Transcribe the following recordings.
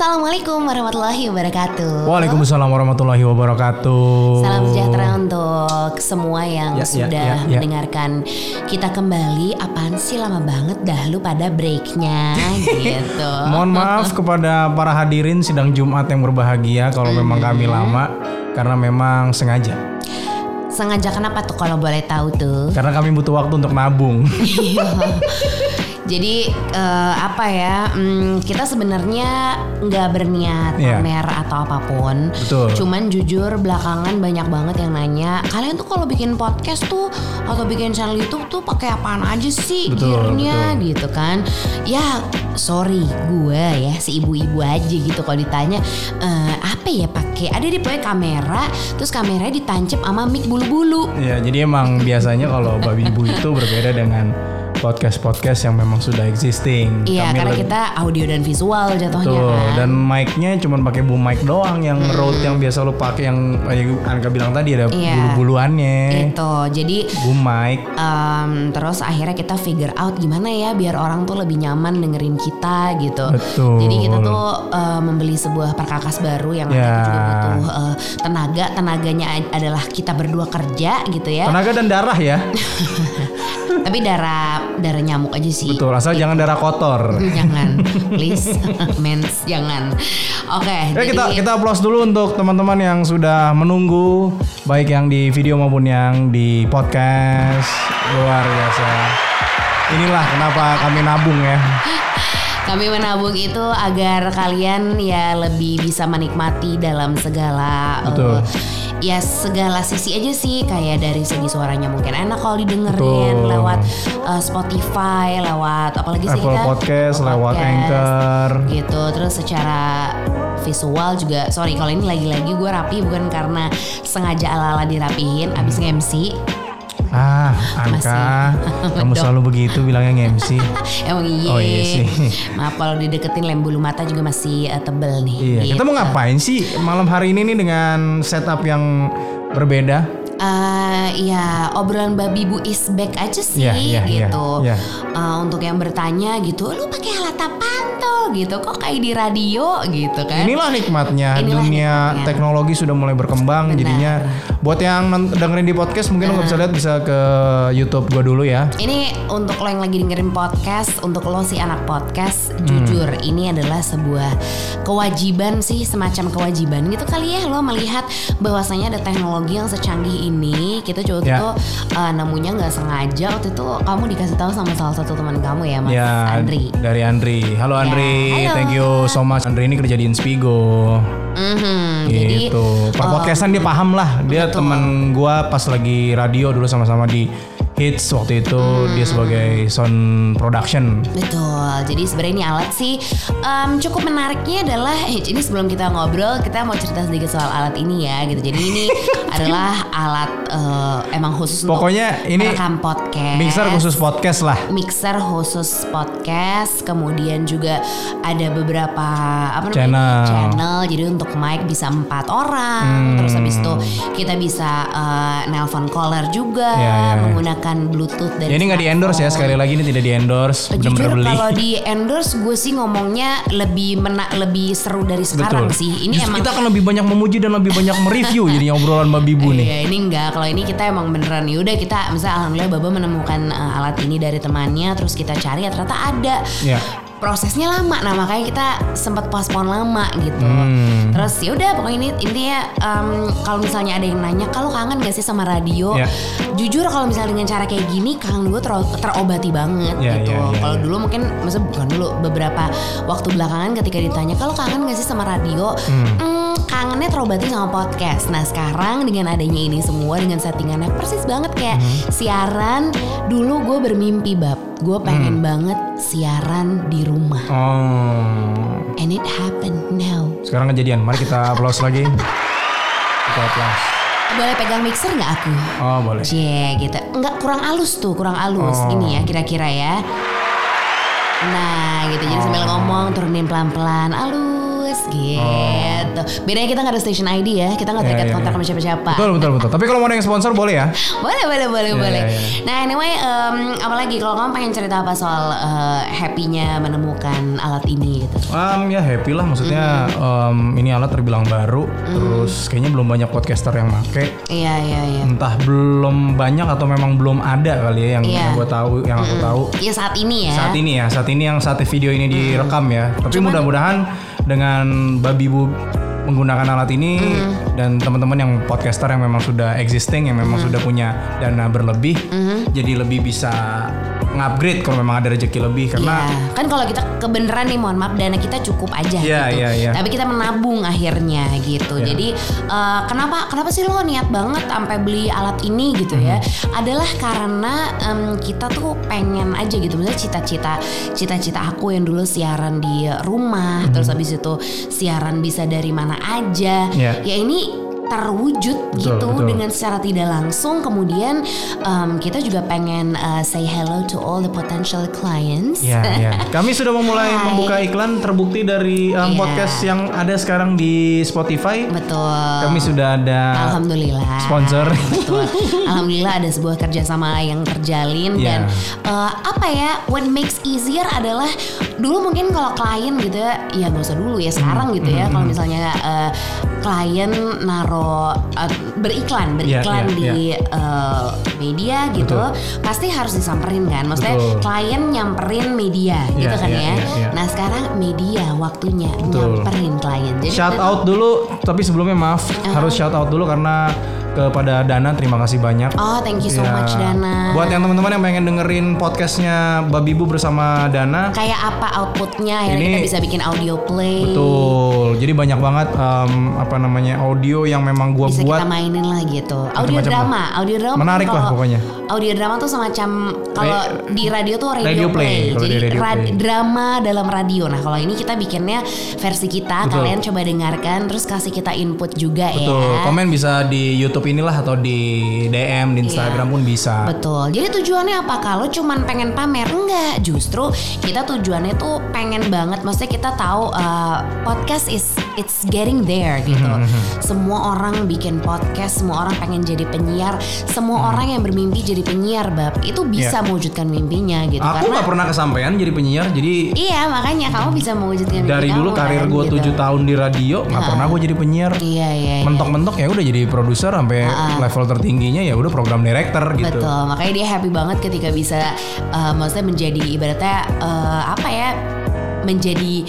Assalamualaikum warahmatullahi wabarakatuh. Waalaikumsalam warahmatullahi wabarakatuh. Salam sejahtera untuk semua yang Ya, ya, sudah ya, ya. mendengarkan kita kembali. Apaan sih lama banget dah lu pada breaknya gitu. Mohon maaf kepada para hadirin sidang Jumat yang berbahagia kalau memang kami lama karena memang sengaja. Sengaja kenapa tuh kalau boleh tahu tuh? Karena kami butuh waktu untuk nabung. Jadi eh, apa ya? hmm, kita sebenarnya nggak berniat Iya. pamer atau apa pun. Betul. Cuman jujur belakangan banyak banget yang nanya, kalian tuh kalau bikin podcast tuh atau bikin channel YouTube tuh pakai apaan aja sih Betul, gearnya gitu kan? Ya sorry gue ya si ibu-ibu aja gitu kalau ditanya "Eh, apa ya pakai? Ada di pokoknya kamera, terus kameranya ditancap sama mic bulu-bulu. ya, jadi emang biasanya kalau babi ibu itu berbeda dengan podcast-podcast yang memang sudah existing. Iya, Kami karena kita audio dan visual jatuhnya Betul. kan. Dan mic-nya cuma pakai boom mic doang yang Rode yang biasa lo pakai yang yang Anka bilang tadi ada Iya. bulu-buluannya. itu. Jadi Boom mic. em, terus akhirnya kita figure out gimana ya biar orang tuh lebih nyaman dengerin kita gitu. Betul. Jadi kita tuh eh, membeli sebuah perkakas baru yang Ya. nanti juga butuh eh, tenaga. Tenaganya ad- adalah kita berdua kerja gitu ya. Tenaga dan darah ya. Tapi darah darah nyamuk aja sih. Betul, asal jangan darah kotor. jangan, please, mens, jangan. Oke, Ya jadi kita kita applause dulu untuk teman-teman yang sudah menunggu baik yang di video maupun yang di podcast luar biasa. Inilah kenapa kami nabung ya. Kami menabung itu agar kalian ya lebih bisa menikmati dalam segala Betul. eh, ya segala sisi aja sih kayak dari segi suaranya mungkin enak kalau didengerin Betul. lewat eh, Spotify, lewat apalagi sih Apple kita Podcast, lewat Podcast, Anchor. gitu. Terus secara visual juga sorry kalau ini lagi-lagi gue rapi bukan karena sengaja ala-ala dirapihin abis nge-MC Ah, Anka, kamu selalu begitu bilangnya MC. emang iya, Oh, iya sih. maaf kalau dideketin lem bulu mata juga masih eh, tebel nih Iya, kita mau gitu. ngapain sih malam hari ini nih dengan setup yang berbeda? Eh, ya obrolan babi bu is back aja sih Iya, iya, iya, gitu. iya. Eh, untuk yang bertanya gitu, lu pakai alat apaan tuh gitu? Kok kayak di radio gitu kan? Inilah nikmatnya Inilah dunia nikmatnya. teknologi sudah mulai berkembang Benar. jadinya buat yang dengerin di podcast mungkin lo nggak bisa lihat bisa ke YouTube gua dulu ya. Ini untuk lo yang lagi dengerin podcast, untuk lo si anak podcast, Hmm. jujur ini adalah sebuah kewajiban sih, semacam kewajiban gitu kali ya lo melihat bahwasanya ada teknologi yang secanggih ini. Kita coba Ya. tuh eh, nemunya nggak sengaja waktu itu kamu dikasih tahu sama salah satu teman kamu ya, Mas ya Andri. dari Andri. Halo Ya, Andri, halo. thank you so much. Andri ini kerja di Inspigo. Mhm, Jadi gitu. Per eh, podcastan dia paham lah. Dia betul. teman gua pas lagi radio dulu sama-sama di Hits waktu itu Hmm. dia sebagai sound production. Betul. Jadi sebenarnya ini alat sih em, cukup menariknya adalah eh, ini sebelum kita ngobrol kita mau cerita sedikit soal alat ini ya gitu. Jadi ini adalah alat eh, emang khusus Pokoknya untuk ini merekam podcast. Mixer khusus podcast lah. Mixer khusus podcast, kemudian juga ada beberapa apa namanya Channel. channel. Jadi untuk mic bisa empat orang, terus habis itu kita bisa eh, nelpon caller juga Ya, ya, ya. Menggunakan Bluetooth dari Ya ini nggak di endorse ya sekali lagi ini tidak di endorse Jujur benar-benar beli. kalau di endorse gue sih ngomongnya lebih mena lebih seru dari sekarang sih. Ini Justru emang kita akan lebih banyak memuji dan lebih banyak mereview jadinya obrolan Mbak Bibu nih. Iya ini enggak kalau ini kita emang beneran ya udah kita misalnya alhamdulillah Baba menemukan uh, alat ini dari temannya terus kita cari ya ternyata ada. Ya. Prosesnya lama nah makanya kita sempat postpone lama gitu. Hmm. Terus ya udah pokoknya ini intinya um, kalau misalnya ada yang nanya kalau kangen gak sih sama radio? Ya. Jujur kalau misalnya dengan cara kayak gini kangen gue ter terobati banget Ya, gitu. ya, ya, kalau ya. dulu mungkin maksudnya bukan dulu beberapa waktu belakangan ketika ditanya kalau kangen gak sih sama radio? Hmm, kangennya terobati sama podcast. Nah sekarang dengan adanya ini semua dengan settingannya persis banget kayak Hmm. siaran. Dulu gue bermimpi bab, gue pengen Hmm. banget siaran di rumah. Oh. And it happened now. Sekarang kejadian. Mari kita applause lagi. Kita applause. Boleh pegang mixer nggak aku? Oh boleh. Cie gitu. Enggak kurang halus tuh, kurang halus. Oh. Ini ya kira-kira ya. Nah gitu jadi sambil ngomong turunin pelan-pelan. Alus bagus gitu. Bedanya kita nggak ada station ID ya, kita nggak Iya, terikat iya, kontrak iya. sama siapa-siapa. Betul betul betul. Tapi kalau mau ada yang sponsor boleh ya. Boleh, boleh, boleh, Iya, boleh. iya, iya. Nah, anyway, em, apalagi kalau kamu pengen cerita apa soal eh, happy-nya menemukan alat ini gitu? Um, ya happy lah maksudnya um, ini alat terbilang baru terus kayaknya belum banyak podcaster yang make Iya, iya, iya. entah belum banyak atau memang belum ada kali ya yang, Iya. yang gue tahu yang aku tahu Ya saat ini ya. saat ini ya saat ini yang saat video ini direkam ya tapi mudah-mudahan dengan babi bu menggunakan alat ini dan teman-teman yang podcaster yang memang sudah existing yang memang sudah punya dana berlebih jadi lebih bisa ngupgrade kalau memang ada rezeki lebih karena Iya. kan kalau kita kebenaran nih mohon maaf dana kita cukup aja Iya, gitu. iya, iya. Tapi kita menabung akhirnya gitu. Iya. Jadi eh, kenapa kenapa sih lo niat banget sampai beli alat ini gitu ya? Mm-hmm. Adalah karena em, kita tuh pengen aja gitu. Misalnya cita-cita cita-cita aku yang dulu siaran di rumah, terus habis itu siaran bisa dari mana aja. Iya. Ya ini terwujud Betul, gitu betul. dengan secara tidak langsung kemudian em, kita juga pengen eh, say hello to all the potential clients Ya, ya. Kami sudah memulai Hai. membuka iklan terbukti dari um, Iya. podcast yang ada sekarang di Spotify. betul Kami sudah ada Alhamdulillah sponsor. betul Alhamdulillah ada sebuah kerjasama yang terjalin Iya. dan eh, apa ya what makes easier adalah dulu mungkin kalau klien gitu ya ya nggak usah dulu ya sekarang gitu Hmm, ya kalau misalnya eh, klien naro eh, beriklan beriklan Iya, iya, di eh, media gitu pasti harus disamperin kan. Maksudnya Betul. klien nyamperin media Iya, gitu kan iya, ya. iya, iya. nah sekarang media waktunya Betul. nyamperin klien. Jadi Shout out dulu, tapi sebelumnya maaf harus shout out dulu karena kepada Dana terima kasih banyak. oh thank you so Ya. much Dana Buat yang teman-teman yang pengen dengerin podcastnya Babi Bu bersama Dana, kayak apa outputnya ya Ini- kita bisa bikin audio play betul. Jadi banyak banget um, apa namanya audio yang memang gua bisa buat. kita mainin lah gitu audio Macam-macam drama audio drama Menarik lah pokoknya. audio drama tuh semacam kalau di radio tuh radio, Radio play, play, jadi di radio rad- play. drama dalam radio nah kalau ini kita bikinnya versi kita Betul. kalian coba dengarkan terus kasih kita input juga Betul. ya Komen bisa di YouTube inilah atau di DM di Instagram pun bisa. Betul. Jadi tujuannya apa? Kalau cuman pengen pamer enggak, justru kita tujuannya tuh pengen banget. Maksudnya kita tahu uh, podcast is it's getting there gitu. Mm-hmm, Semua orang bikin podcast, semua orang pengen jadi penyiar, semua orang yang bermimpi jadi penyiar, bab itu bisa. Iya. mewujudkan mimpinya gitu. Aku nggak pernah kesampaian jadi penyiar, jadi iya makanya kamu bisa mewujudkan mimpi dari dulu kamu, karir kan, gue gitu. tahun di radio nggak pernah gue jadi penyiar. Iya iya. iya. Mentok-mentok ya udah jadi produser sampai level tertingginya ya udah program director gitu. Betul, makanya dia happy banget ketika bisa uh, maksudnya menjadi ibaratnya uh, apa ya menjadi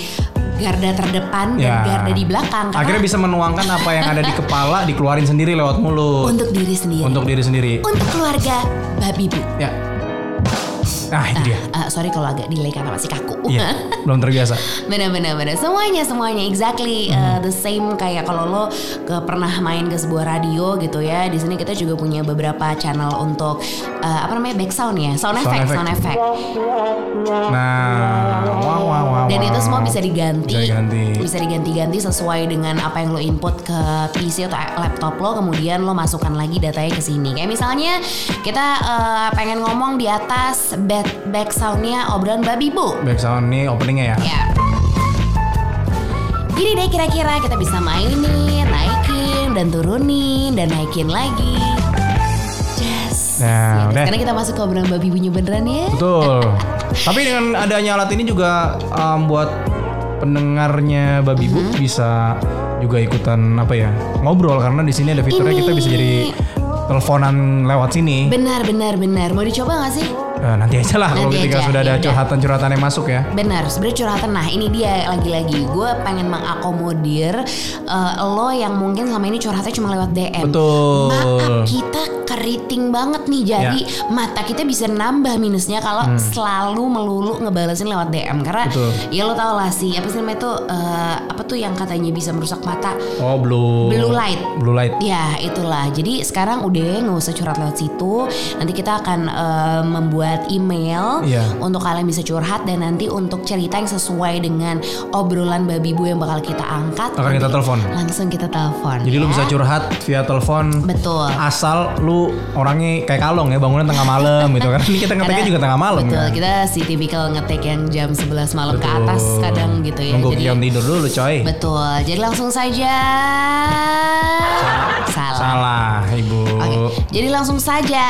garda terdepan dan Ya. garda di belakang karena Akhirnya bisa menuangkan apa yang ada di kepala dikeluarin sendiri lewat mulut untuk diri sendiri, untuk diri sendiri. untuk keluarga babi bu. Ya. Nah dia. Uh, sorry kalau agak delay karena masih kaku. Iya, belum terbiasa. Benar-benar benar. Semuanya semuanya exactly Hmm. uh, the same kayak kalau lo ke pernah main ke sebuah radio gitu ya. Di sini kita juga punya beberapa channel untuk uh, apa namanya back sound ya, sound Sound effect, effect. sound effect. Nah, wow wow wow. Dan itu semua bisa diganti. Bisa diganti. Bisa diganti-ganti sesuai dengan apa yang lo input ke PC atau laptop lo, kemudian lo masukkan lagi datanya ke sini. Kayak misalnya kita eh, pengen ngomong di atas back back soundnya obrolan babi bu. Back sound nih openingnya ya. Ya. Gini deh kira-kira kita bisa mainin, naikin dan turunin dan naikin lagi. Yes. Nah, Ya, udah. Sekarang kita masuk ke obrolan babi bunyi beneran ya. Betul. Tapi dengan adanya alat ini juga um, buat pendengarnya Babi Bu Mm-hmm. bisa juga ikutan apa ya ngobrol karena di sini ada fiturnya Ini- kita bisa jadi teleponan lewat sini. Benar, benar, benar. Mau dicoba gak sih? Eh, nanti aja lah kalau ketika aja, sudah ada curhatan-curhatan yang masuk ya. Benar, sebenarnya curhatan. Nah, ini dia lagi-lagi. Gue pengen mengakomodir eh, lo yang mungkin selama ini curhatnya cuma lewat DM. Betul. Maaf kita keriting banget nih. Jadi Ya. mata kita bisa nambah minusnya kalau selalu melulu ngebalesin lewat DM. Karena Hmm. Betul. ya lo tau lah sih apa sih namanya itu eh, apa tuh yang katanya bisa merusak mata. Oh blue. Blue light. Blue light. Ya itulah. Jadi sekarang udah nggak usah curhat lewat situ. Nanti kita akan eh, membuat email Iya. untuk kalian bisa curhat dan nanti untuk cerita yang sesuai dengan obrolan babi bu yang bakal kita angkat. Akan kita telepon. Langsung kita telepon. Jadi ya. bisa curhat via telepon. Betul. Asal lu orangnya kayak kalong ya bangunnya tengah malam gitu kan. Ini kita ngeteknya juga tengah malam betul, ya. kita si tipikal ngetek yang jam 11 malam ke atas Betul. kadang gitu ya. Nunggu Jadi tidur dulu coy. betul. Jadi langsung saja salah. Salah ibu. Oke, jadi langsung saja.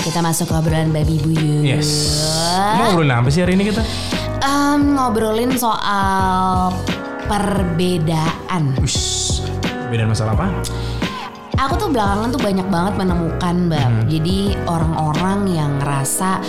Kita masuk ke obrolan babi buyut. Yes. Mau ngobrolin apa sih hari ini kita? Em, ngobrolin soal perbedaan. Ush, beda masalah apa? Aku tuh belakangan tuh banyak banget menemukan mbak. Hmm. Jadi orang-orang yang ngerasa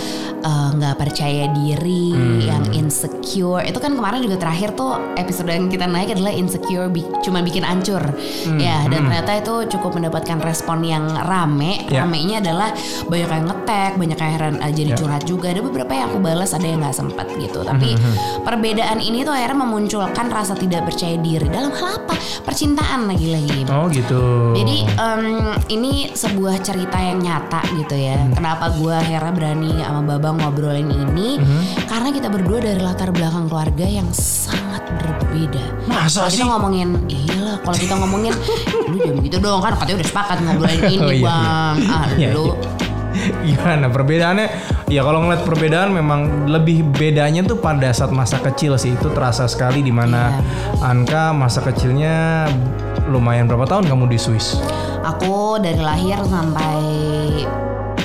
eh, nggak percaya diri, Hmm. yang insecure. Itu kan kemarin juga terakhir tuh episode yang kita naik adalah insecure bi- cuma bikin ancur. Hmm. Ya dan ternyata itu cukup mendapatkan respon yang rame. Ya. Ramenya adalah banyak yang ngetek, banyak yang heran eh, jadi Ya. curhat juga. Ada beberapa yang aku balas, ada yang nggak sempat gitu. Tapi Hmm, perbedaan ini tuh akhirnya memunculkan rasa tidak percaya diri dalam hal apa? Percintaan lagi-lagi. Oh gitu. Jadi em, ini sebuah cerita yang nyata gitu ya. Hmm. Kenapa gue akhirnya berani sama Baba ngobrolin ini? Hmm. Karena kita berdua dari latar belakang keluarga yang sangat berbeda. Masa Kalau sih? kita ngomongin, iyalah. Kalau kita ngomongin, lu jangan gitu dong kan. Katanya udah sepakat ngobrolin ini Oh, iya, bang. Ah Iya, lu. iya. Gimana perbedaannya? Ya kalau ngeliat perbedaan memang lebih bedanya tuh pada saat masa kecil sih itu terasa sekali di mana Iya. Anka masa kecilnya lumayan berapa tahun kamu di Swiss? Aku dari lahir sampai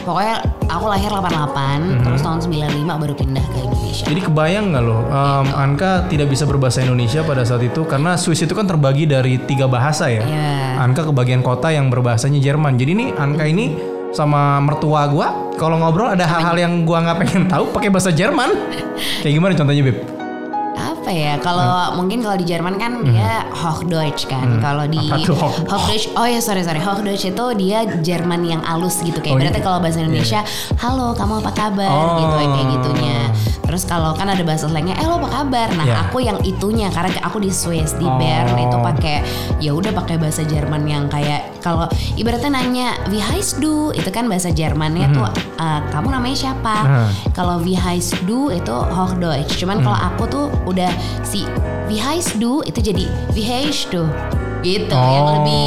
pokoknya aku lahir 88, Mhm. terus tahun 95 baru pindah ke Indonesia. Jadi kebayang nggak loh, um, Anka tidak bisa berbahasa Indonesia pada saat itu karena Swiss itu kan terbagi dari tiga bahasa ya. Iya. Anka ke bagian kota yang berbahasanya Jerman. Jadi nih Anka ini sama mertua gua. Kalau ngobrol ada hal-hal yang gua nggak pengen tahu pakai bahasa Jerman. Kayak gimana contohnya Beb? apa ya? Kalau mungkin kalau di Jerman kan dia Hochdeutsch kan. Kalau di Hmm. Tuh Hoch- Hochdeutsch oh ya sorry sorry. Hochdeutsch itu dia Jerman yang halus gitu. Kayak Oh, berarti iya. kalau bahasa Indonesia halo kamu apa kabar? Oh. gitu kayak gitunya terus kalau kan ada bahasa slangnya eh lo apa kabar nah Iya. aku yang itunya karena aku di Swiss di Oh. Bern itu pakai ya udah pakai bahasa Jerman yang kayak kalau ibaratnya nanya wie heißt du itu kan bahasa Jermannya tuh eh, kamu namanya siapa Hmm. kalau wie heißt du itu Hochdeutsch. Cuman kalau aku tuh udah si wie heißt du itu jadi wie heißt du gitu yang Oh. lebih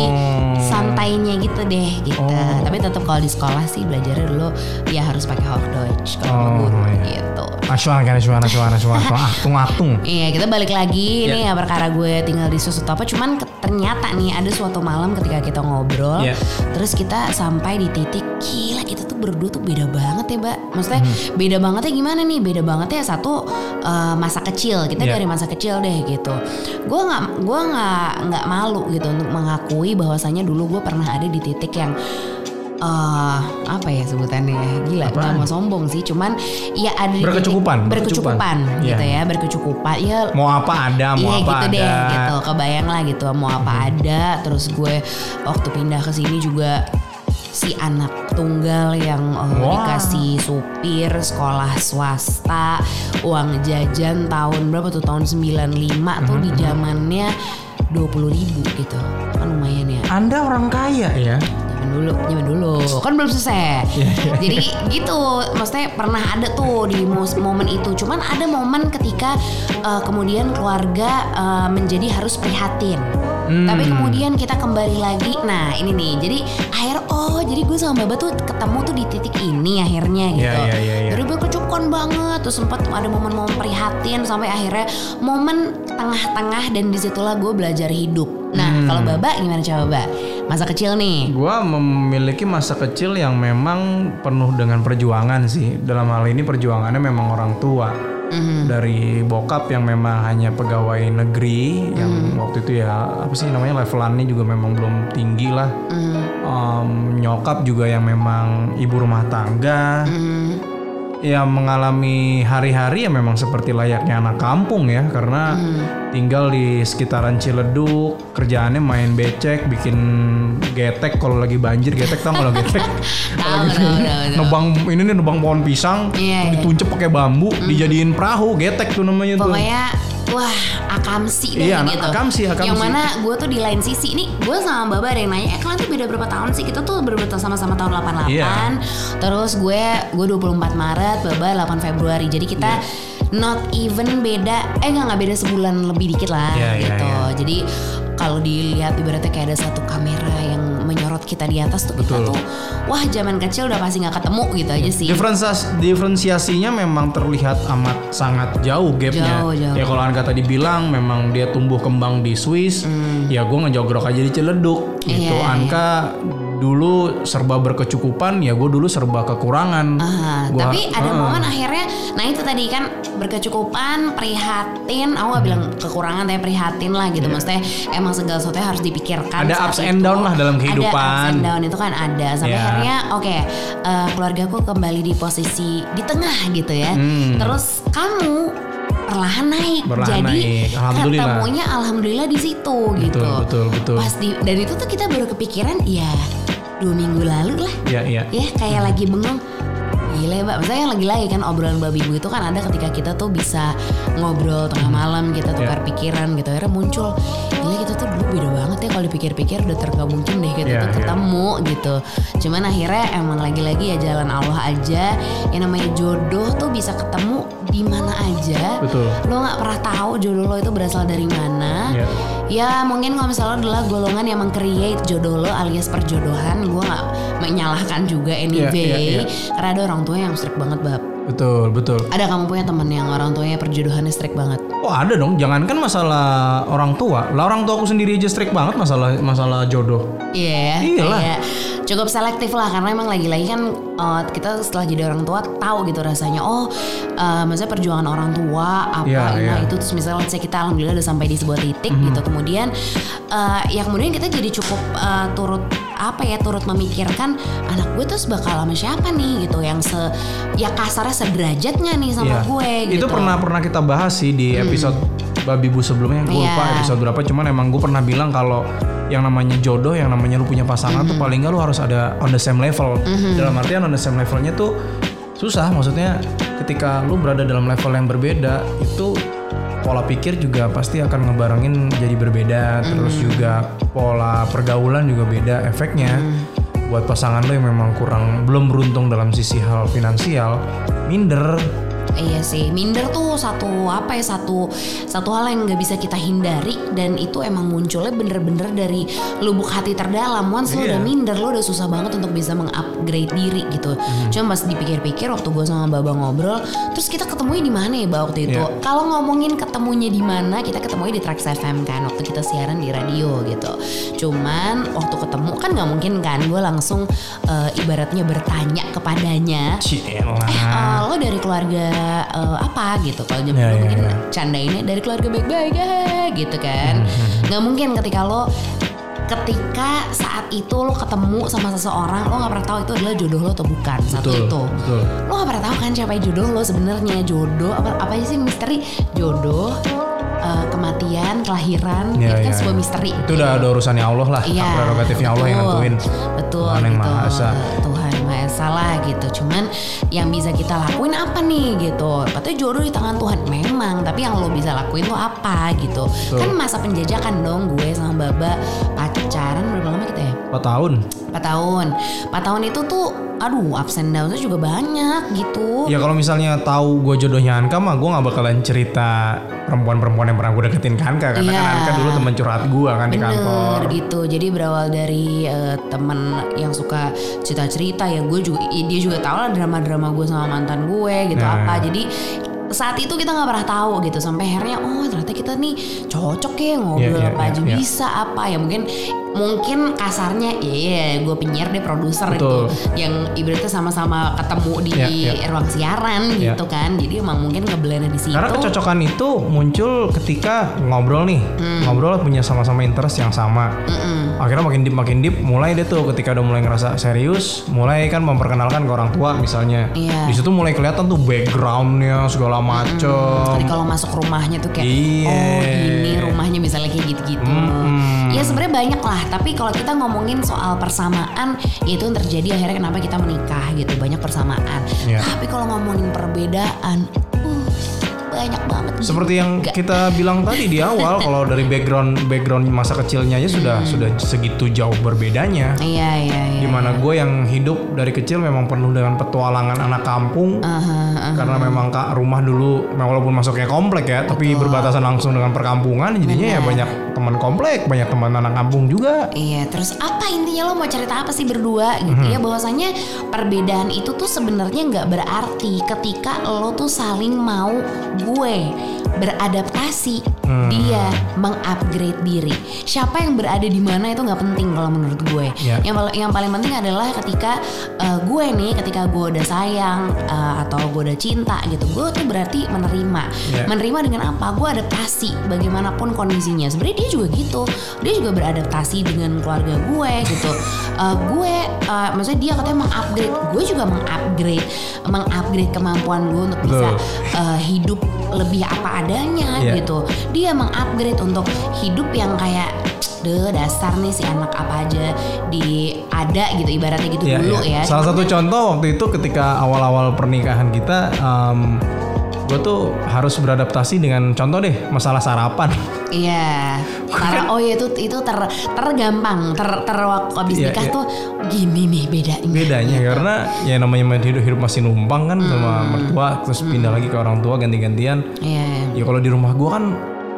santainya gitu deh gitu. Oh. Tapi tetap kalau di sekolah sih belajarnya dulu ya harus pakai Hochdeutsch kalau Oh, guru iya. gitu. Asyuan kan asyuan asyuan asyuan atung atung. Iya kita balik lagi Ya. ini ya perkara gue tinggal di susu apa cuman ternyata nih ada suatu malam ketika kita ngobrol Ya. terus kita sampai di titik gila kita tuh berdua tuh beda banget ya mbak maksudnya Hmm. beda banget ya gimana nih beda banget ya satu eh, masa kecil kita Ya. dari masa kecil deh gitu gue nggak gue nggak nggak malu gitu untuk mengakui bahwasanya dulu gue pernah ada di titik yang eh apa ya sebutannya gila nggak mau sombong sih cuman ya ada di titik- Berkecukupan, berkecukupan, berkecukupan. gitu Iya. ya berkecukupan ya Mau apa ada, mau Iya apa gitu ada. Deh gitu kebayang lah gitu mau apa ada terus gue waktu pindah ke sini juga si anak tunggal yang uh, Wah. dikasih supir sekolah swasta uang jajan tahun berapa tuh tahun 95 tuh Hmm. di zamannya 20 ribu gitu kan lumayan ya Anda orang kaya ya? Zaman dulu, zaman dulu. Kan belum selesai. Jadi gitu, maksudnya pernah ada tuh di momen itu. Cuman ada momen ketika uh, kemudian keluarga uh, menjadi harus prihatin. Hmm. Tapi kemudian kita kembali lagi. Nah ini nih, jadi akhir oh jadi gue sama Baba tuh ketemu tuh di titik ini akhirnya gitu. Iya, iya, iya, iya. Dari berkecukupan banget, terus sempat ada momen-momen prihatin sampai akhirnya momen tengah-tengah dan di situlah gue belajar hidup. Nah Hmm. kalau Baba gimana coba Baba? Masa kecil nih. Gua memiliki masa kecil yang memang penuh dengan perjuangan sih. Dalam hal ini perjuangannya memang orang tua. Mhm. Dari bokap yang memang hanya pegawai negeri yang Hmm. waktu itu ya apa sih namanya levelannya juga memang belum tinggi lah. Mhm. Em, nyokap juga yang memang ibu rumah tangga. Mhm. Ya mengalami hari-hari ya memang seperti layaknya anak kampung ya karena Hmm. tinggal di sekitaran Ciledug kerjaannya main becek bikin getek kalau lagi banjir getek tau kalau getek tahu, tahu. nebang ini nih nebang pohon pisang Iya, iya. dituncep pakai bambu dijadiin perahu getek tuh namanya tuh Pokoknya wah akamsi deh Iya, gitu. akamsi, akamsi. Yang mana gue tuh di lain sisi ini gue sama Baba ada yang nanya, eh kalian tuh beda berapa tahun sih? Kita tuh berbeda sama-sama tahun 88. Iya. Terus gue gue 24 Maret, Baba 8 Februari. Jadi kita Iya. not even beda eh nggak nggak beda sebulan lebih dikit lah Iya, iya, gitu. iya. Jadi kalau dilihat ibaratnya kayak ada satu kamera yang kita di atas tuh kita Betul. tuh wah zaman kecil udah pasti nggak ketemu gitu aja sih. Diferensias, diferensiasinya memang terlihat amat sangat jauh gapnya. Jauh, jauh. Ya kalau Anka tadi bilang memang dia tumbuh kembang di Swiss, ya gue ngejogrok aja di Ciledug. Gitu. Hmm. Iya, Anka dulu serba berkecukupan, ya gue dulu serba kekurangan. Ah, Gua- tapi ada Heeh. momen akhirnya, nah itu tadi kan berkecukupan, prihatin, aku gak bilang kekurangan tapi prihatin lah gitu. Maksudnya emang segala sesuatu harus dipikirkan. Ada ups and down lah dalam Ada ups kehidupan. and down itu kan ada. Sampai Ya. akhirnya oke, eh, keluargaku kembali di posisi di tengah gitu ya. Hmm. Terus kamu perlahan naik. Perlahan Jadi naik, alhamdulillah. ketemunya alhamdulillah di situ gitu. betul, betul. Pas di dan itu tuh kita baru kepikiran ya dua minggu lalu lah Ya, ya. ya kayak lagi bengong gila ya mbak misalnya yang lagi-lagi kan obrolan babi bu itu kan ada ketika kita tuh bisa ngobrol tengah malam kita tukar Ya. pikiran gitu akhirnya muncul gila kita tuh dulu beda banget ya kalau dipikir-pikir udah tergak mungkin deh kita Ya, tuh ya. ketemu gitu cuman akhirnya emang lagi-lagi ya jalan Allah aja yang namanya jodoh tuh bisa ketemu di mana aja Betul. lo nggak pernah tahu jodoh lo itu berasal dari mana Ya. Ya mungkin kalau misalnya lo adalah golongan yang meng-create jodoh lo alias perjodohan Gue gak menyalahkan juga anyway Iya, iya, iya. Karena ada orang tua yang strict banget bab Betul, betul. Ada kamu punya temen yang orang tuanya perjodohannya strict banget Oh ada dong, jangankan masalah orang tua, lah orang tua aku sendiri aja strict banget masalah masalah jodoh. Iya Iyalah. kayak cukup selektif lah Karena emang lagi-lagi kan uh, kita setelah jadi orang tua tahu gitu rasanya Oh uh, maksudnya perjuangan orang tua apa Iya, nah iya. itu terus misalnya let's say kita alhamdulillah udah sampai di sebuah titik Mhm. gitu Kemudian uh, ya kemudian kita jadi cukup uh, turut apa ya turut memikirkan anak gue terus bakal sama siapa nih gitu yang se ya kasarnya sederajatnya nih sama Iya. gue gitu. Itu pernah pernah kita bahas sih di episode babi bu sebelumnya, gue lupa Iya. episode berapa. Cuman emang gue pernah bilang kalau yang namanya jodoh, yang namanya lu punya pasangan tuh paling nggak lu harus ada on the same level. Dalam artian on the same levelnya tuh susah. Maksudnya ketika lu berada dalam level yang berbeda itu pola pikir juga pasti akan ngebarengin jadi berbeda. Terus juga pola pergaulan juga beda efeknya. Buat pasangan lo yang memang kurang belum beruntung dalam sisi hal finansial, minder Iya sih, minder tuh satu apa ya satu satu hal yang nggak bisa kita hindari dan itu emang munculnya bener-bener dari lubuk hati terdalam. Once lo Iya. udah minder, lo udah susah banget untuk bisa mengupgrade diri gitu. Hmm. Cuma pas dipikir-pikir waktu gue sama Baba ngobrol, terus kita ketemunya di mana ya Ba waktu itu? Iya. Kalau ngomongin ketemunya di mana, kita ketemunya di Trax FM kan waktu kita siaran di radio gitu. Cuman waktu ketemu kan nggak mungkin kan gue langsung eh, ibaratnya bertanya kepadanya. Eh, lo dari keluarga eh, apa gitu. Kalau zaman Ya, dulu ya, mungkin ya. candainnya dari keluarga baik-baik ah, gitu kan. Hmm, nggak mungkin ketika lo ketika saat itu lo ketemu sama seseorang lo nggak pernah tahu itu adalah jodoh lo atau bukan satu Betul, itu. betul. lo nggak pernah tahu kan siapa jodoh lo sebenarnya. Jodoh apa apa sih misteri? Jodoh eh, kematian kelahiran Ya, itu kan ya, sebuah ya. misteri Itu udah ada urusannya Allah lah, Iya, hak prerogatifnya Allah yang nentuin. Betul Tuhan yang gitu. Maha Esa. Tuhan yang Maha Esa lah gitu. Cuman yang bisa kita lakuin apa nih gitu. Katanya jodoh di tangan Tuhan memang, tapi yang lo bisa lakuin tuh apa gitu. Betul. Kan masa penjajakan dong gue sama Baba pacaran berapa lama kita ya? 4 tahun. 4 tahun. 4 tahun itu tuh aduh ups and downs juga banyak gitu. Ya kalau misalnya tahu gue jodohnya Anka mah gue nggak bakalan cerita perempuan-perempuan yang pernah gue deketin ke Anka karena kan Iya. Anka dulu teman curhat gue kan di kantor. Bener gitu. Jadi berawal dari eh, temen yang suka cerita-cerita ya gue juga dia juga tahu lah drama-drama gue sama mantan gue gitu Nah. apa. Jadi saat itu kita nggak pernah tahu gitu sampai akhirnya oh ternyata kita nih cocok ya ngobrol Iya, iya, apa iya, aja iya. bisa apa ya mungkin mungkin kasarnya iya gue penyiar deh produser itu yang ibaratnya sama-sama ketemu di Iya, iya. ruang siaran Iya. gitu kan jadi emang mungkin ngeblend di situ Karena kecocokan itu muncul ketika ngobrol nih, Hmm. ngobrol punya sama-sama interest yang sama. Mm-mm. Akhirnya makin deep makin deep, mulai deh tuh ketika udah mulai ngerasa serius, mulai kan memperkenalkan ke orang tua misalnya. Iya. Di situ mulai kelihatan tuh backgroundnya segala macem. Tadi kalau masuk rumahnya tuh kayak Iya. oh gini rumahnya misalnya kayak gitu-gitu. Mm-mm. Ya sebenarnya banyak lah, tapi kalau kita ngomongin soal persamaan, itu yang terjadi akhirnya kenapa kita menikah gitu, banyak persamaan. Iya. Tapi kalau ngomongin perbedaan, banget. Seperti yang kita bilang tadi di awal, kalau dari background background masa kecilnya aja sudah sudah segitu jauh berbedanya. Iya iya iya. Di mana gue yang hidup dari kecil memang penuh dengan petualangan anak kampung. Aha, aha. Karena memang kak rumah dulu, walaupun masuknya komplek ya, tapi berbatasan langsung dengan perkampungan, jadinya ya banyak teman komplek, banyak teman anak kampung juga. Iya, terus apa intinya lo mau cerita apa sih berdua gitu Mhm. ya? Bahwasanya perbedaan itu tuh sebenarnya nggak berarti ketika lo tuh saling mau gue me. Beradaptasi, Hmm. dia mengupgrade diri. Siapa yang berada di mana itu nggak penting kalau menurut gue. Ya. Yang yang paling penting adalah ketika uh, gue nih, ketika gue udah sayang uh, atau gue udah cinta gitu, gue tuh berarti menerima. Ya. Menerima dengan apa? Gue adaptasi bagaimanapun kondisinya. Sebenarnya dia juga gitu. Dia juga beradaptasi dengan keluarga gue gitu. Uh, gue, uh, maksudnya dia katanya mengupgrade. Gue juga mengupgrade, mengupgrade kemampuan gue untuk bisa uh, hidup lebih apa adanya Iya. gitu. Dia mengupgrade untuk hidup yang kayak deh dasar nih si anak apa aja di ada gitu ibaratnya gitu Iya, dulu iya. ya. Salah Cuman satu kan- contoh waktu itu ketika awal-awal pernikahan kita, gue tuh harus beradaptasi dengan contoh deh masalah sarapan. Iya. Karena oh ya itu itu ter tergampang ter ter waktu abis Iya, nikah iya. tuh gini nih bedanya. Bedanya karena ya namanya main hidup hidup masih numpang kan sama mertua, terus pindah lagi ke orang tua ganti-gantian. Iya. Ya kalau di rumah gue kan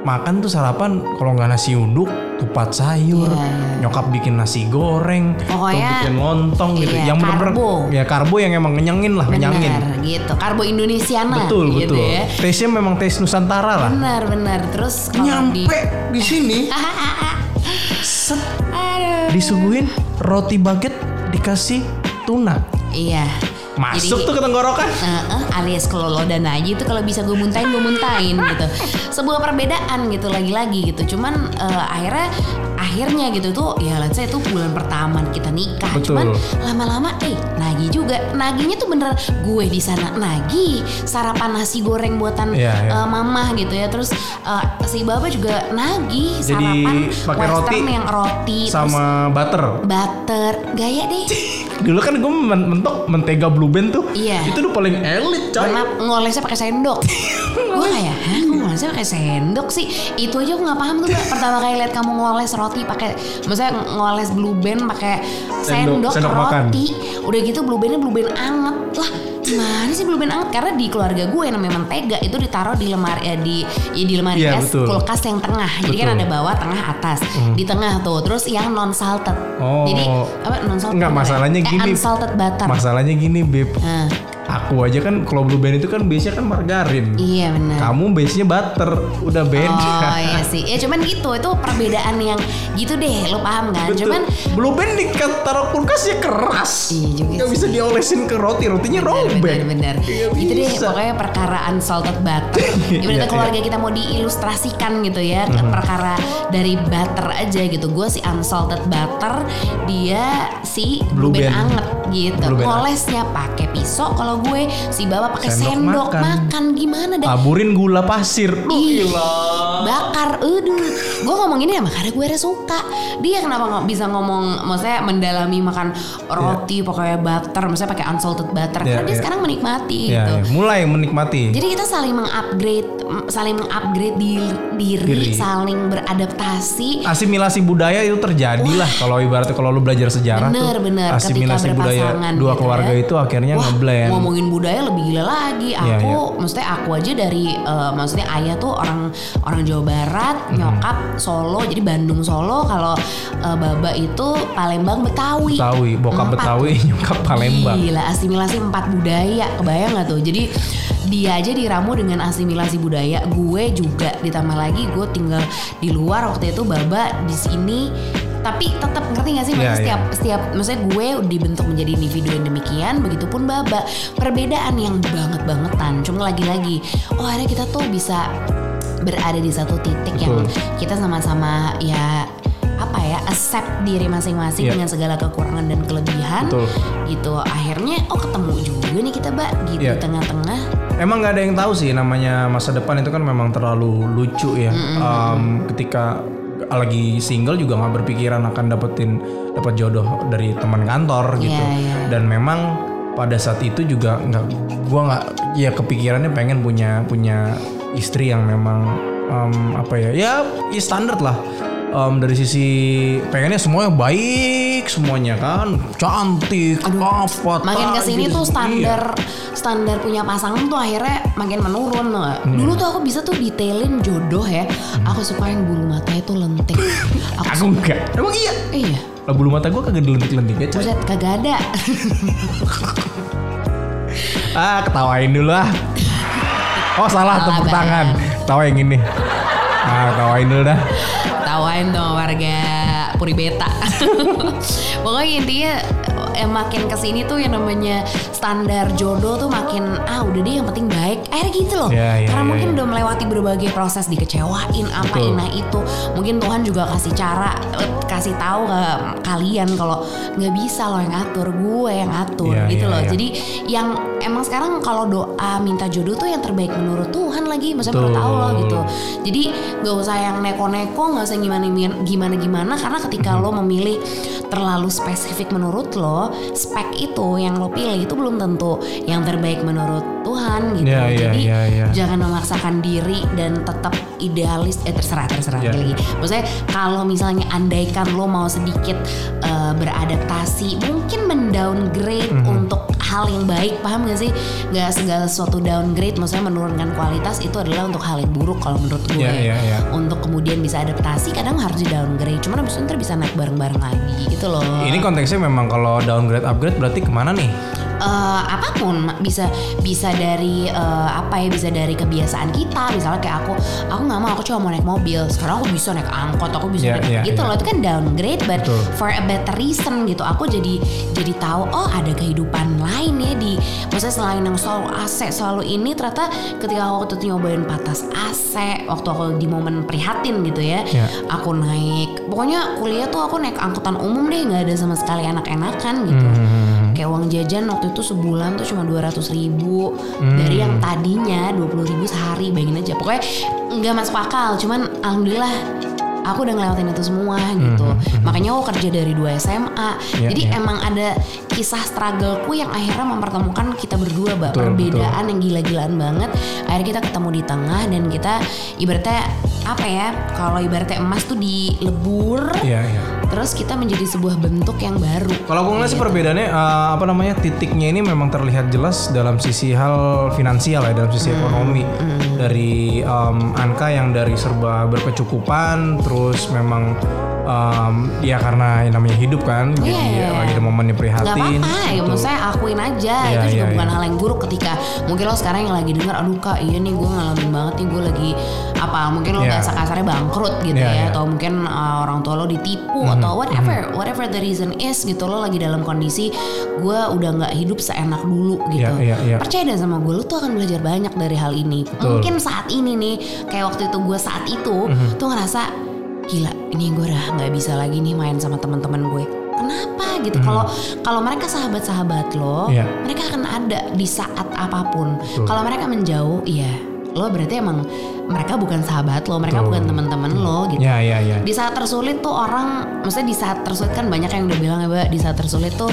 makan tuh sarapan kalau nggak nasi uduk, tupat sayur, iya. nyokap bikin nasi goreng, Pokoknya, bikin lontong gitu. iya, yang karbo. ya karbo yang emang ngenyangin lah. Benar gitu. Karbo Indonesiana Betul gitu betul. ya. Taste-nya memang taste Nusantara lah. Benar benar. Terus kalau di Nyampe di sini, set, Aduh. disuguhin roti baget dikasih tuna. Iya. Masuk Jadi- tuh ke tenggorokan. Heeh, alias kelolodan aja itu kalau bisa gue muntahin gue muntahin gitu sebuah perbedaan gitu lagi-lagi gitu cuman eh, akhirnya akhirnya gitu tuh ya let's say itu bulan pertama kita nikah Betul. cuman lama-lama eh nagih juga nagihnya tuh bener gue di sana nagih sarapan nasi goreng buatan Iya, iya. eh, mama gitu ya terus eh, si baba juga nagih Jadi sarapan pakai roti yang roti terus Sama butter. butter gaya deh Dulu kan gue mentok mentega blue band tuh. Iya. Itu tuh paling elit coy. Karena ngolesnya pakai sendok. gue kayak, hah ngolesnya pakai sendok sih? Itu aja aku nggak paham tuh. Pertama kali lihat kamu ngoles roti pakai, maksudnya ngoles blue band pakai Sendok- sendok, sendok makan. roti. Udah gitu blue bandnya blue band anget lah. Gimana sih band anget? Karena di keluarga gue yang namanya mentega itu ditaruh di lemari ya di ya di lemari Iya, es betul. kulkas yang tengah. Jadi kan ada bawah, tengah, atas. Di tengah tuh. Terus yang non salted. Oh. Jadi apa non salted? Enggak, masalahnya eh, gini. unsalted butter. Masalahnya gini, Beb. Nah, Aku aja kan kalau blue band itu kan base-nya kan margarin. iya benar. Kamu base-nya butter. Udah beda. Oh iya sih. Ya cuman gitu, itu perbedaan yang gitu deh, lo paham kan? Betul. Cuman blue band di taruh kulkas ya keras. Iya juga sih. bisa diolesin ke roti, rotinya robek. bener-bener Nggak gitu deh bisa. pokoknya perkara unsalted butter ibaratnya Iya, Mhm. keluarga kita mau diilustrasikan gitu ya perkara dari butter aja gitu gue si unsalted butter dia si Blue blue band band. anget gitu ngolesnya pakai pisau kalau gue si bapak pakai Sendok sendok, makan. makan. gimana dah Taburin gula pasir. Ih, bakar, aduh, gue ngomong ini ya makanya gue suka. Dia kenapa nggak bisa ngomong, maksudnya mendalami makan roti, pokoknya butter, maksudnya pakai unsalted butter. Iya, Karena dia iya. sekarang menikmati Ya, gitu. ya, mulai menikmati. Jadi kita saling mengupgrade, saling mengupgrade di- diri, Diri. saling beradaptasi. asimilasi budaya itu terjadi lah kalau ibaratnya kalau lu belajar sejarah Bener, tuh bener. asimilasi Ketika budaya berpasangan dua gitu keluarga ya. itu akhirnya Wah, ngeblend ngomongin budaya lebih gila lagi. Iya, Aku, iya. maksudnya aku aja dari, eh, maksudnya ayah tuh orang orang Jawa Barat, Mhm. nyokap Solo, jadi Bandung Solo. Kalau eh, baba itu Palembang Betawi. Betawi bokap Empat Betawi nyokap Palembang Gila asimilasi empat budaya Kebayang gak tuh Jadi dia aja diramu dengan asimilasi budaya Gue juga ditambah lagi gue tinggal di luar waktu itu Baba di sini tapi tetap ngerti gak sih? Maksudnya Iya, iya. setiap setiap maksudnya gue dibentuk menjadi individu yang demikian begitupun baba. Perbedaan yang banget bangetan. Cuma lagi-lagi oh akhirnya kita tuh bisa berada di satu titik yang Betul. kita sama-sama ya apa ya accept diri masing-masing Iya. dengan segala kekurangan dan kelebihan. Betul. gitu akhirnya oh ketemu juga nih kita mbak gitu di tengah-tengah. Emang nggak ada yang tahu sih namanya masa depan itu kan memang terlalu lucu ya. Em, ketika lagi single juga nggak berpikiran akan dapetin dapat jodoh dari teman kantor gitu Iya, iya. dan memang pada saat itu juga nggak gua nggak ya kepikirannya pengen punya punya istri yang memang em, apa ya ya, ya standar lah Em, dari sisi pengennya semuanya baik semuanya kan cantik apa Makin ke sini gitu. tuh standar standar punya pasangan tuh akhirnya makin menurun tuh nggak? Dulu tuh aku bisa tuh detailin jodoh ya. Aku suka yang bulu matanya tuh lentik. Iya. Aku aku enggak emang iya iya. lah bulu mata gue kagak dilentik-lentik ya. Buset kagak ada. ah ketawain dulu ah oh salah Salah tepuk tangan tawa yang ini ah ketawain dulu dah Tawain dong warga Puri Beta. Pokoknya intinya eh, makin ke sini tuh yang namanya standar jodoh tuh makin ah udah deh yang penting baik. Akhirnya gitu loh. Ya, ya, Karena ya, mungkin ya. udah melewati berbagai proses dikecewain apa Betul. nah itu. Mungkin Tuhan juga kasih cara eh, kasih tahu ke kalian kalau nggak bisa lo yang ngatur, gue yang ngatur Ya, gitu ya, loh. ya. Jadi yang emang sekarang kalau doa minta jodoh tuh yang terbaik menurut Tuhan lagi, maksudnya menurut. Allah gitu. Jadi nggak usah yang neko-neko, nggak usah gimana gimana gimana karena ketika Mhm. lo memilih terlalu spesifik menurut lo, spek itu yang lo pilih itu belum tentu yang terbaik menurut Tuhan gitu. Ya, ya, Jadi ya, ya. jangan memaksakan diri dan tetap idealis eh terserah terserah Ya. lagi. Maksudnya kalau misalnya andaikan lo mau sedikit eh, beradaptasi, mungkin mendowngrade Mhm. untuk hal yang baik, paham gak sih? Gak segala sesuatu downgrade, maksudnya menurunkan kualitas itu adalah untuk hal yang buruk kalau menurut gue. Ya, ya, ya. Untuk kemudian bisa adaptasi, kadang harus di downgrade. Cuman abis itu ntar bisa naik bareng-bareng lagi gitu loh. ini konteksnya memang kalau downgrade upgrade berarti ke mana nih Eh, apa pun bisa bisa dari eh, apa ya bisa dari kebiasaan kita misalnya kayak aku aku nggak mau aku cuma mau naik mobil sekarang aku bisa naik angkot aku bisa Iya, naik iya, gitu iya. loh itu kan downgrade but Betul. for a better reason gitu aku jadi jadi tahu oh ada kehidupan lain ya di maksudnya selain yang selalu AC selalu ini ternyata ketika aku waktu itu nyobain patas AC waktu aku di momen prihatin gitu ya Iya. aku naik pokoknya kuliah tuh aku naik angkutan umum deh nggak ada sama sekali enak-enakan gitu Hmm. Kayak uang jajan waktu itu sebulan tuh cuma 200 ribu. Hmm. dari yang tadinya 20 ribu sehari bayangin aja. Pokoknya nggak masuk akal cuman alhamdulillah aku udah ngelewatin itu semua gitu. makanya aku kerja dari dua SMA Hmm, Iya, jadi iya. emang ada kisah struggleku yang akhirnya mempertemukan kita berdua mbak. Betul, perbedaan yang gila-gilaan banget. Akhirnya kita ketemu di tengah dan kita ibaratnya apa ya kalau ibaratnya emas tuh dilebur Iya, iya. Terus kita menjadi sebuah bentuk yang baru. Kalau gue ngeliat sih perbedaannya eh, apa namanya titiknya ini memang terlihat jelas dalam sisi hal finansial ya dalam Hmm, sisi ekonomi dari em, Anka yang dari serba berkecukupan terus memang em, ya karena yang namanya hidup kan jadi Iya. lagi ada momen yang Gak prihatin. apa-apa ya, Betul. maksudnya akuin aja Iya, itu juga iya, bukan iya. hal yang buruk ketika mungkin lo sekarang yang lagi dengar, aduh kak iya nih gue ngalamin banget nih gue lagi apa mungkin lo Iya. bahasa kasarnya bangkrut gitu Iya, ya, iya. atau mungkin uh, orang tua lo ditipu atau whatever, whatever the reason is gitu lo lagi dalam kondisi gue udah nggak hidup seenak dulu gitu. Iya, iya, iya. Percaya deh sama gue, lo tuh akan belajar banyak dari hal ini. Mungkin saat ini nih, kayak waktu itu gue saat itu Mhm. tuh ngerasa gila ini gue udah nggak bisa lagi nih main sama teman-teman gue kenapa gitu kalau kalau mereka sahabat-sahabat lo. Iya. mereka akan ada di saat apa pun kalau mereka menjauh iya lo berarti emang mereka bukan sahabat lo mereka Betul. bukan teman-teman lo gitu Ya, ya, ya. di saat tersulit tuh orang maksudnya di saat tersulit kan banyak yang udah bilang ya Mbak di saat tersulit tuh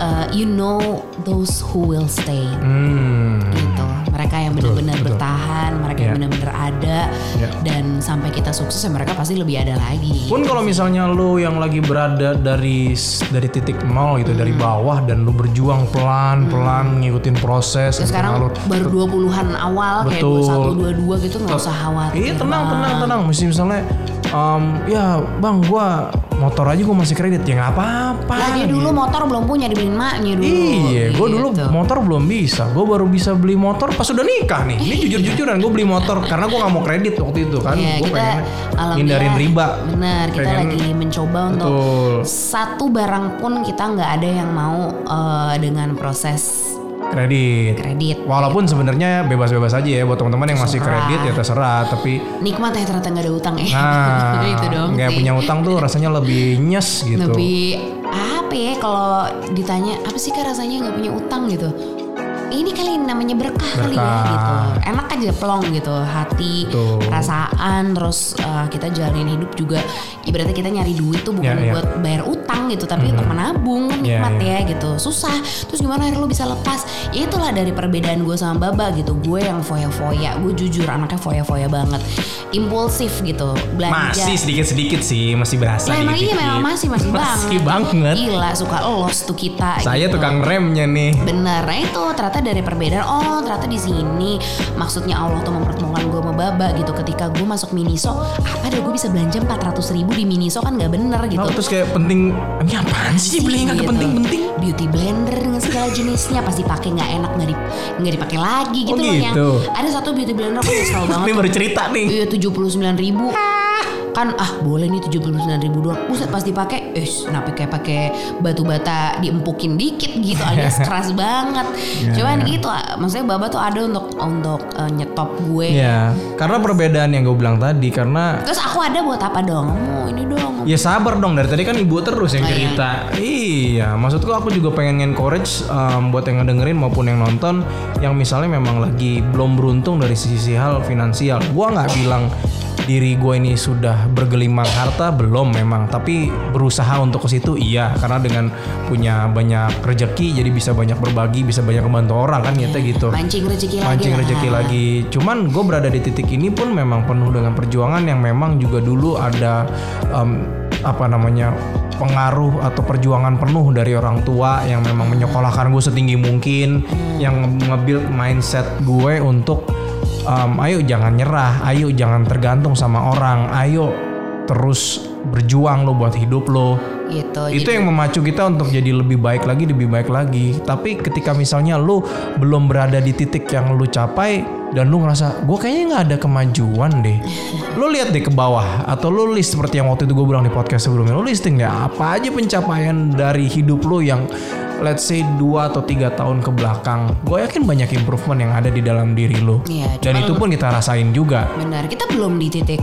uh, you know those who will stay Hmm. gitu mereka yang benar-benar bertahan mereka yang Ya. benar-benar ada Ya. dan sampai kita sukses ya mereka pasti lebih ada lagi Pun kalau misalnya lu yang lagi berada dari dari titik nol gitu dari bawah dan lu berjuang pelan-pelan ngikutin proses Ya, sekarang lu baru 20-an awal kayak Betul. 21 22 gitu nggak usah khawatir. Iya tenang tenang tenang. Mesti misalnya, em, ya bang gua motor aja gua masih kredit ya nggak apa-apa. Lah dia dulu motor belum punya dibeliin maknya dulu. Iya, gue dulu Gitu. motor belum bisa. Gue baru bisa beli motor pas udah nikah nih. Ini jujur-jujuran gue beli motor karena gue nggak mau kredit waktu itu kan. Iya, gue pengen hindarin riba. Benar, kita Pengen- lagi mencoba untuk Betul. satu barang pun kita nggak ada yang mau eh, dengan proses Kredit. kredit. Walaupun sebenarnya bebas-bebas aja ya buat teman-teman yang masih kredit ya terserah. Tapi Nikmat ya ternyata nggak ada utang ya. nah itu dong. nggak punya utang tuh rasanya lebih nyes gitu. Lebih apa ya kalau ditanya apa sih kak rasanya nggak punya utang gitu? Ini kali namanya berkah, kali ya Berkah. gitu enak aja plong gitu hati Betul. perasaan terus uh, kita jalanin hidup juga ibaratnya kita nyari duit tuh bukan Ya, ya. buat bayar utang gitu tapi untuk menabung kan Ya, nikmat ya. ya gitu susah terus gimana akhirnya lo bisa lepas ya itulah dari perbedaan gue sama Baba gitu gue yang foya-foya gue jujur anaknya foya-foya banget impulsif gitu belanja Masih sedikit-sedikit sih, masih berasa Lah emang iya memang masih masih, Masih banget. banget. Gila suka los tuh kita. Saya gitu. tukang remnya nih. Bener, nah itu ternyata dari perbedaan. Oh ternyata di sini maksudnya Allah tuh mempertemukan gue sama Baba gitu. Ketika gue masuk Miniso, apa deh gue bisa belanja 400 ribu di Miniso kan nggak bener gitu. Terus kayak penting, ini apaan sih beli nggak Gitu. penting-penting? Beauty blender dengan segala jenisnya pasti pakai nggak enak nggak di nggak dipakai lagi gitu, Oh, loh yang gitu. ada satu beauty blender aku nyesel banget Ini baru cerita nih. Iya tujuh puluh sembilan ribu kan ah boleh nih tujuh puluh sembilan ribu doang buset pas dipakai eh kenapa kayak pakai batu bata diempukin dikit gitu alias keras banget Iya, cuman gitu ah, maksudnya baba tuh ada untuk untuk eh, nyetop gue Ya, karena perbedaan yang gue bilang tadi karena terus aku ada buat apa dong mau ini dong Ya sabar dong dari tadi kan ibu terus yang Oh, iya. cerita. Iya, maksudku aku juga pengen encourage um, buat yang ngedengerin maupun yang nonton yang misalnya memang lagi belum beruntung dari sisi hal finansial. Gua nggak bilang diri gue ini sudah bergelimang harta? Belum memang, tapi berusaha untuk ke situ iya. Karena dengan punya banyak rezeki jadi bisa banyak berbagi, bisa banyak membantu orang kan nyata gitu. mancing rezeki lagi mancing lah. rezeki lagi. Cuman gue berada di titik ini pun memang penuh dengan perjuangan yang memang juga dulu ada em, apa namanya pengaruh atau perjuangan penuh dari orang tua yang memang menyekolahkan gue setinggi mungkin, yang nge-build mindset gue untuk em, ayo jangan nyerah, ayo jangan tergantung sama orang, ayo terus berjuang lo buat hidup lo. Gitu itu Jadi- yang memacu kita untuk jadi lebih baik lagi lebih baik lagi. Tapi ketika misalnya lu belum berada di titik yang lu capai dan lu ngerasa gue kayaknya nggak ada kemajuan deh. Lu lihat deh ke bawah atau lu list seperti yang waktu itu gue bilang di podcast sebelumnya lu listing deh apa aja pencapaian dari hidup lu yang let's say 2 atau tiga tahun ke belakang gue yakin banyak improvement yang ada di dalam diri lu Iya, dan itu pun kita rasain juga Benar, kita belum di titik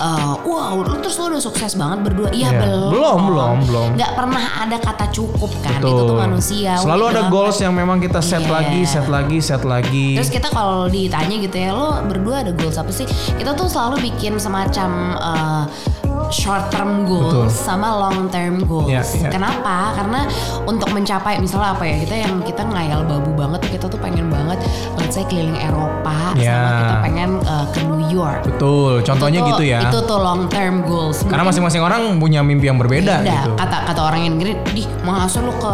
uh, wow, lu terus lu udah sukses banget berdua. Iya, Iya. belum. Belum, belum, belum. Nggak pernah ada kata cukup kan. Itu tuh Betul. manusia. selalu ada goals yang memang kita set Iya. lagi set lagi set lagi Terus kita kalau ditanya gitu ya, lo berdua ada goals apa sih? Kita tuh selalu bikin semacam uh, short term goals Betul. sama long term goals. Iya, iya. Kenapa? Karena untuk mencapai misalnya apa ya? Kita yang kita ngayal babu banget, kita tuh pengen banget let's say keliling Eropa Iya. sama kita pengen uh, ke New York. Betul, contohnya Itu tuh- gitu ya. Itu tuh long term goals. Karena Mungkin masing-masing orang punya mimpi yang berbeda Beda. gitu. Kata kata orang yang gini, di masa lu ke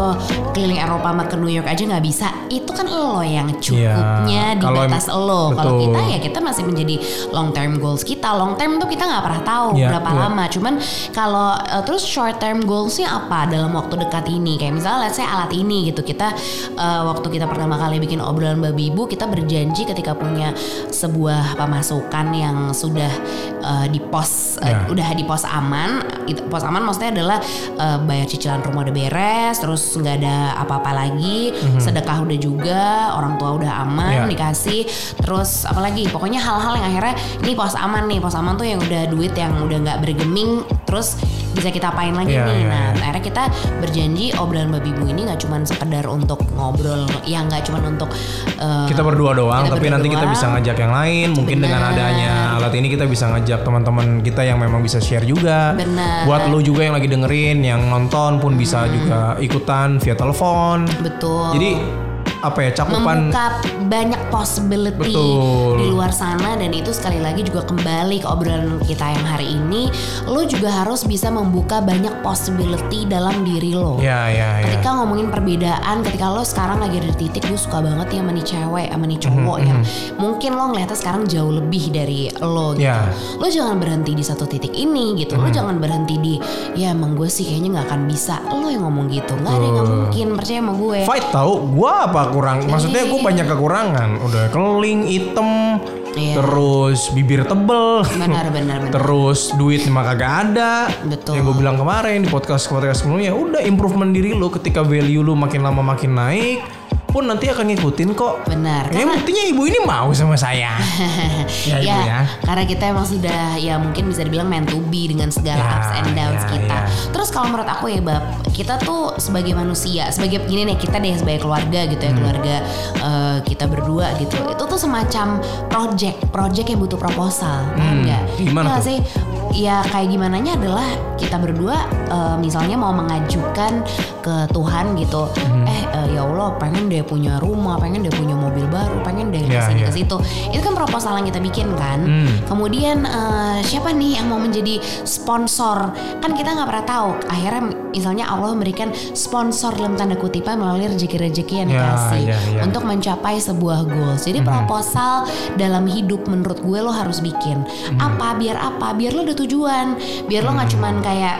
keliling Eropa sama ke New York aja nggak bisa. Itu kan lo yang cukupnya Iya. di em- batas lo. Kalau kita ya kita masih menjadi long term goals kita. Long term tuh kita nggak pernah tahu Iya, berapa iya. lama. Cuman kalau uh, terus short term goalsnya apa dalam waktu dekat ini? Kayak misalnya let's say alat ini gitu. Kita uh, waktu kita pertama kali bikin obrolan babi ibu, kita berjanji ketika punya sebuah pemasukan yang sudah uh, di pos uh, Ya. udah di pos aman. Itu pos aman maksudnya adalah uh, bayar cicilan rumah udah beres, terus nggak ada apa-apa lagi, sedekah udah juga, orang tua udah aman Ya. dikasih, terus apalagi pokoknya hal-hal yang akhirnya ini pos aman nih, pos aman tuh yang udah duit yang udah nggak terus bisa kita apain lagi Iya, nih. iya, nah, iya. akhirnya kita berjanji obrolan babi bu ini nggak cuma sekedar untuk ngobrol, ya nggak cuma untuk uh, Kita berdua doang, Kita tapi berdua nanti kita doang. bisa ngajak yang lain. Mungkin dengan Benar. adanya alat ini kita bisa ngajak teman-teman kita yang memang bisa share juga. Benar. Buat lu juga yang lagi dengerin, yang nonton pun bisa juga ikutan via telepon. betul. Jadi apa ya cakupan membuka banyak possibility Betul. di luar sana dan itu sekali lagi juga kembali ke obrolan kita yang hari ini. Lo juga harus bisa membuka banyak possibility dalam diri lo. Ya ya ya. ketika ngomongin perbedaan ketika lo sekarang lagi ada di titik gue suka banget ya sama nih cewek sama nih cowok yang mungkin lo ngeliatnya sekarang jauh lebih dari lo gitu. Ya. lo jangan berhenti di satu titik ini gitu. Mhm. lo jangan berhenti di ya emang gue sih kayaknya nggak akan bisa. Lo yang ngomong gitu. Nggak ada yang mungkin. Percaya sama gue. Fight tahu, gua apa kurang? Maksudnya gue banyak kekurangan. Udah keling, item, Iya. terus bibir tebel. benar benar benar Terus duit mah kagak ada. Betul. Yang gue bilang kemarin di podcast podcast sebelumnya, udah improvement diri lu ketika value lu makin lama makin naik, pun nanti akan ngikutin kok. Benar. Ya buktinya ibu ini mau sama saya. ya, ya, ibu ya. karena kita emang sudah ya mungkin bisa dibilang meant to be dengan segala Ya, ups and downs ya, kita. ya. Terus kalau menurut aku ya bab, kita tuh sebagai manusia, sebagai gini nih kita deh sebagai keluarga gitu Hmm. ya keluarga eh, kita berdua gitu. Itu tuh semacam project, project yang butuh proposal, Hmm, nggak? gimana tuh? sih? Ya kayak gimana nya adalah kita berdua eh, misalnya mau mengajukan ke Tuhan gitu. Hmm. Eh eh, ya Allah pengen deh punya rumah, pengen deh punya mobil baru, pengen deh Ya, ke sini ya. ke situ. Itu kan proposal yang kita bikin kan. Hmm. Kemudian eh, siapa nih yang mau menjadi sponsor? Kan kita nggak pernah tahu. Akhirnya misalnya Allah memberikan sponsor dalam tanda kutipan melalui rezeki-rezeki yang Ya, dikasih ya, ya. untuk mencapai sebuah goals. Jadi proposal dalam hidup menurut gue lo harus bikin. Apa? Biar apa? Biar lo ada tujuan. Biar lo nggak cuman kayak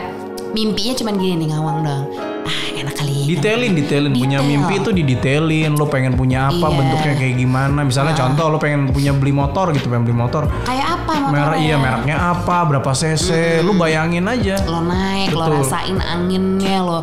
mimpinya cuman gini nih ngawang dong. Ah enak kali. Detailin, detailin. Punya mimpi itu didetailin. Lo pengen punya apa, Iya. bentuknya kayak gimana. Misalnya contoh lo pengen punya beli motor gitu, pengen beli motor. Kayak apa? Merek iya mereknya apa, berapa cc, lu bayangin aja. lo naik, lo Betul. rasain anginnya, lo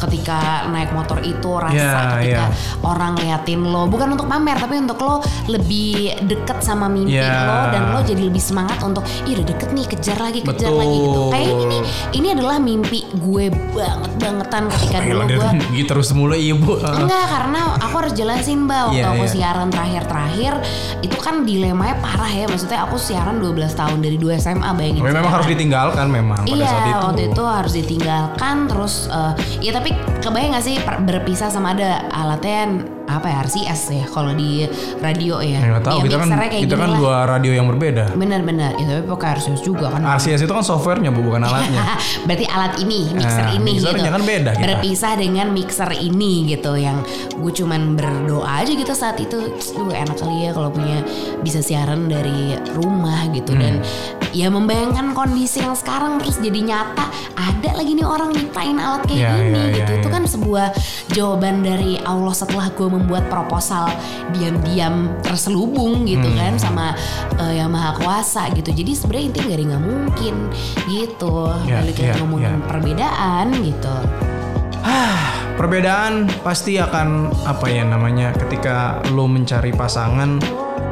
ketika naik motor itu rasa Iya, ketika iya. orang liatin lo, bukan untuk pamer tapi untuk lo lebih deket sama mimpi Iya. lo dan lo jadi lebih semangat untuk, ih udah deket nih kejar lagi kejar Betul. lagi gitu. Kayak ini ini adalah mimpi gue banget bangetan ketika dulu Gila, dia gue gitu terus mulu ibu. Enggak karena aku harus jelasin mbak waktu Iya, aku iya. siaran terakhir-terakhir itu kan dilemanya parah ya maksudnya aku siaran 12 tahun dari 2 SMA bayangin memang harus ditinggalkan memang pada Iya saat itu. waktu itu harus ditinggalkan terus eh, ya tapi kebayang gak sih berpisah sama ada alatnya apa ya RCS ya kalau di radio ya. Ya, nggak tahu Ya, kita kan kayak kita kan lah. dua radio yang berbeda. Bener-bener ya tapi pakai RCS juga kan. RCS itu kan softwarenya bu, bukan alatnya. Berarti alat ini, mixer Nah, ini mixernya gitu. kan beda kita. Berpisah dengan mixer ini gitu yang gue cuman berdoa aja gitu saat itu. Duh enak kali ya kalau punya bisa siaran dari rumah gitu dan Hmm. Ya membayangkan kondisi yang sekarang terus jadi nyata ada lagi nih orang nyiptain alat kayak Ya, gini ya, gitu. ya, Itu ya. kan sebuah jawaban dari Allah setelah gue membuat proposal diam-diam terselubung gitu Hmm. kan sama eh, yang maha kuasa gitu. Jadi sebenarnya intinya gak ada nggak mungkin gitu. Balik lagi ya, ngomongin ya. perbedaan gitu. Perbedaan pasti akan apa ya namanya ketika lo mencari pasangan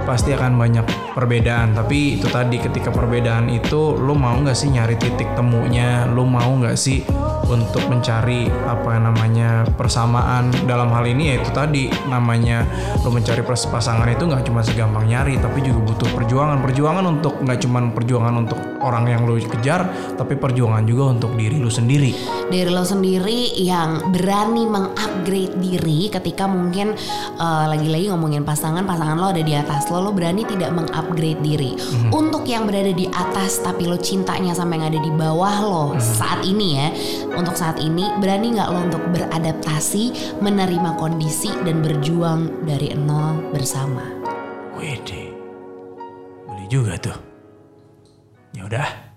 pasti akan banyak perbedaan. Tapi itu tadi ketika perbedaan itu lo mau nggak sih nyari titik temunya? Lo mau nggak sih untuk mencari apa namanya persamaan? Dalam hal ini ya itu tadi namanya lo mencari pasangan itu nggak cuma segampang nyari tapi juga butuh perjuangan. Perjuangan untuk nggak cuma perjuangan untuk orang yang lo kejar tapi perjuangan juga untuk diri lo sendiri. Dari lo sendiri yang berani mengupgrade diri ketika mungkin eh, lagi-lagi ngomongin pasangan, pasangan lo ada di atas lo, lo berani tidak mengupgrade diri. Untuk yang berada di atas tapi lo cintanya sampai yang ada di bawah lo saat ini ya, untuk saat ini berani nggak lo untuk beradaptasi, menerima kondisi dan berjuang dari nol bersama. Wede, beli juga tuh. Ya udah,